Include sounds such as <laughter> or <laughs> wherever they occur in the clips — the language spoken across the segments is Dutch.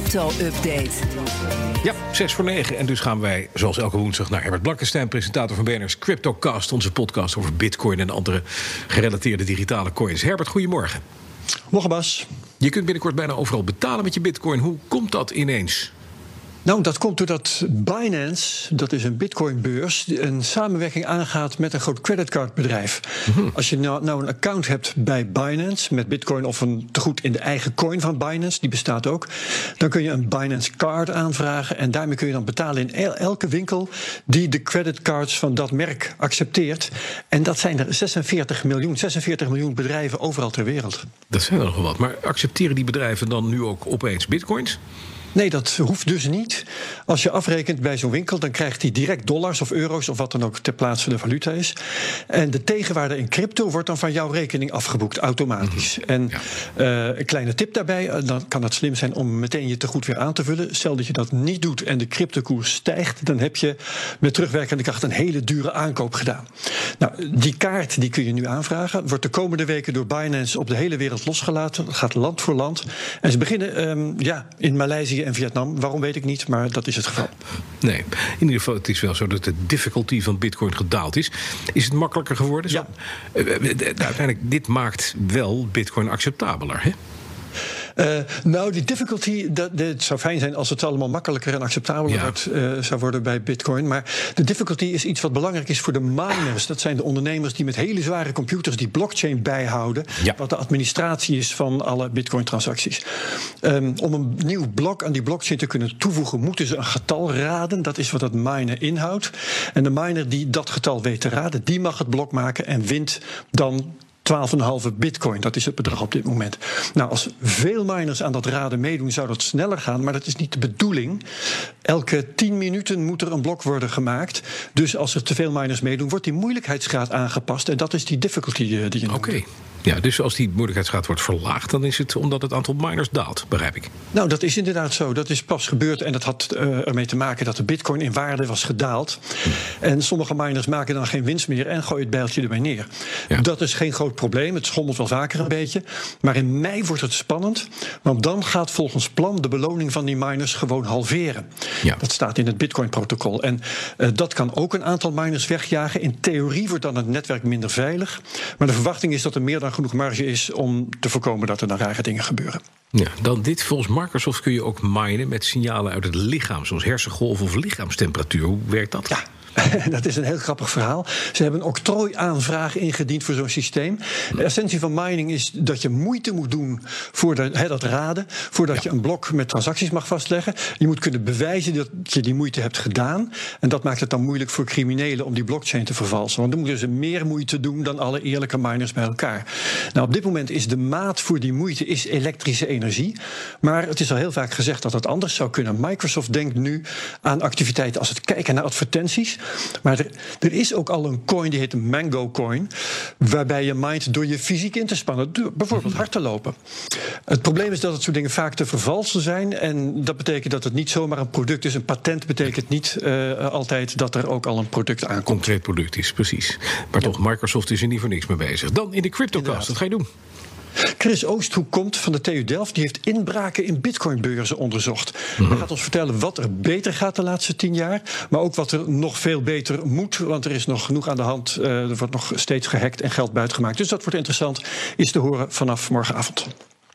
crypto-update. Ja, 6 voor 9. En dus gaan wij, zoals elke woensdag, naar Herbert Blankenstein, presentator van BNR's CryptoCast, onze podcast over Bitcoin en andere gerelateerde digitale coins. Herbert, goedemorgen. Morgen, Bas. Je kunt binnenkort bijna overal betalen met je Bitcoin. Hoe komt dat ineens? Nou, dat komt doordat Binance, dat is een bitcoinbeurs, een samenwerking aangaat met een groot creditcardbedrijf. Mm Als je nou, nou, een account hebt bij Binance met bitcoin of een tegoed in de eigen coin van Binance, die bestaat ook, dan kun je een Binance card aanvragen en daarmee kun je dan betalen in elke winkel die de creditcards van dat merk accepteert. En dat zijn er 46 miljoen, 46 miljoen bedrijven overal ter wereld. Dat zijn er nog wel wat. Maar accepteren die bedrijven dan nu ook opeens bitcoins? Nee, dat hoeft dus niet. Als je afrekent bij zo'n winkel, dan krijgt hij direct dollars of euro's of wat dan ook ter plaatse de valuta is. En de tegenwaarde in crypto wordt dan van jouw rekening afgeboekt, automatisch. Mhm. En uh, een kleine tip daarbij, eh, dan kan het slim zijn om meteen je tegoed weer aan te vullen. Stel dat je dat niet doet en de cryptokoers stijgt, dan heb je met terugwerkende kracht een hele dure aankoop gedaan. Nou, die kaart die kun je nu aanvragen, wordt de komende weken door Binance op de hele wereld losgelaten. Dat gaat land voor land. En ze beginnen um, ja, in Maleisië en Vietnam. Waarom weet ik niet, maar dat is het geval. Nee, in ieder geval, het is wel zo dat de difficulty van Bitcoin gedaald is. Is het makkelijker geworden? Ja. Uh, uiteindelijk, dit maakt wel Bitcoin acceptabeler, hè? Uh, nou, die difficulty, dat, het zou fijn zijn als het allemaal makkelijker en acceptabeler wordt, uh, zou worden bij Bitcoin. Maar de difficulty is iets wat belangrijk is voor de miners. Dat zijn de ondernemers die met hele zware computers die blockchain bijhouden. Ja. Wat de administratie is van alle Bitcoin-transacties. Um, om een nieuw blok aan die blockchain te kunnen toevoegen, moeten ze een getal raden. Dat is wat het minen inhoudt. En de miner die dat getal weet te raden, die mag het blok maken en wint dan 12,5 bitcoin. Dat is het bedrag op dit moment. Nou, als veel miners aan dat raden meedoen, zou dat sneller gaan. Maar dat is niet de bedoeling. Elke 10 minuten moet er een blok worden gemaakt. Dus als er te veel miners meedoen, wordt die moeilijkheidsgraad aangepast. En dat is die difficulty eh, die je Oké. Ja, dus als die moeilijkheidsgraad wordt verlaagd, dan is het omdat het aantal miners daalt, begrijp ik. Nou, dat is inderdaad zo. Dat is pas gebeurd en dat had uh, ermee te maken dat de bitcoin in waarde was gedaald. En sommige miners maken dan geen winst meer en gooien het bijltje erbij neer. Ja. Dat is geen groot probleem. Het schommelt wel vaker een beetje. Maar in mei wordt het spannend, want dan gaat volgens plan de beloning van die miners gewoon halveren. Ja. Dat staat in het Bitcoin-protocol. En uh, dat kan ook een aantal miners wegjagen. In theorie wordt dan het netwerk minder veilig. Maar de verwachting is dat er meer dan genoeg marge is om te voorkomen dat er dan rare dingen gebeuren. Ja, dan dit. Volgens Microsoft kun je ook minen met signalen uit het lichaam, zoals hersengolf of lichaamstemperatuur. Hoe werkt dat? Ja. <laughs> dat is een heel grappig verhaal. Ze hebben een octrooiaanvraag ingediend voor zo'n systeem. De essentie van mining is dat je moeite moet doen voor de, he, dat raden, voordat ja. je een blok met transacties mag vastleggen. Je moet kunnen bewijzen dat je die moeite hebt gedaan. En dat maakt het dan moeilijk voor criminelen om die blockchain te vervalsen. Want dan moeten ze meer moeite doen dan alle eerlijke miners bij elkaar. Nou, op dit moment is de maat voor die moeite is elektrische energie. Maar het is al heel vaak gezegd dat het anders zou kunnen. Microsoft denkt nu aan activiteiten als het kijken naar advertenties. Maar er, er, is ook al een coin die heet een Mango Coin. Waarbij je mindt door je fysiek in te spannen. Door bijvoorbeeld hard te lopen. Het probleem is dat het soort dingen vaak te vervalsen zijn. En dat betekent dat het niet zomaar een product is. Een patent betekent niet uh, altijd dat er ook al een product aankomt. Concreet product is, precies. Maar ja. toch, Microsoft is er niet voor niks mee bezig. Dan in de CryptoCast, wat ga je doen? Chris Oosthoek komt van de TU Delft. Die heeft inbraken in bitcoinbeurzen onderzocht. Mm -hmm. Hij gaat ons vertellen wat er beter gaat de laatste tien jaar. Maar ook wat er nog veel beter moet. Want er is nog genoeg aan de hand. Uh, er wordt nog steeds gehackt en geld buitengemaakt. Dus dat wordt interessant. Is te horen vanaf morgenavond.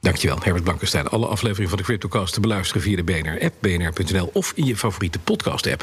Dankjewel, Herbert Blankenstein. Alle afleveringen van de CryptoCast te beluisteren via de BNR-app, bnr.nl of in je favoriete podcast-app.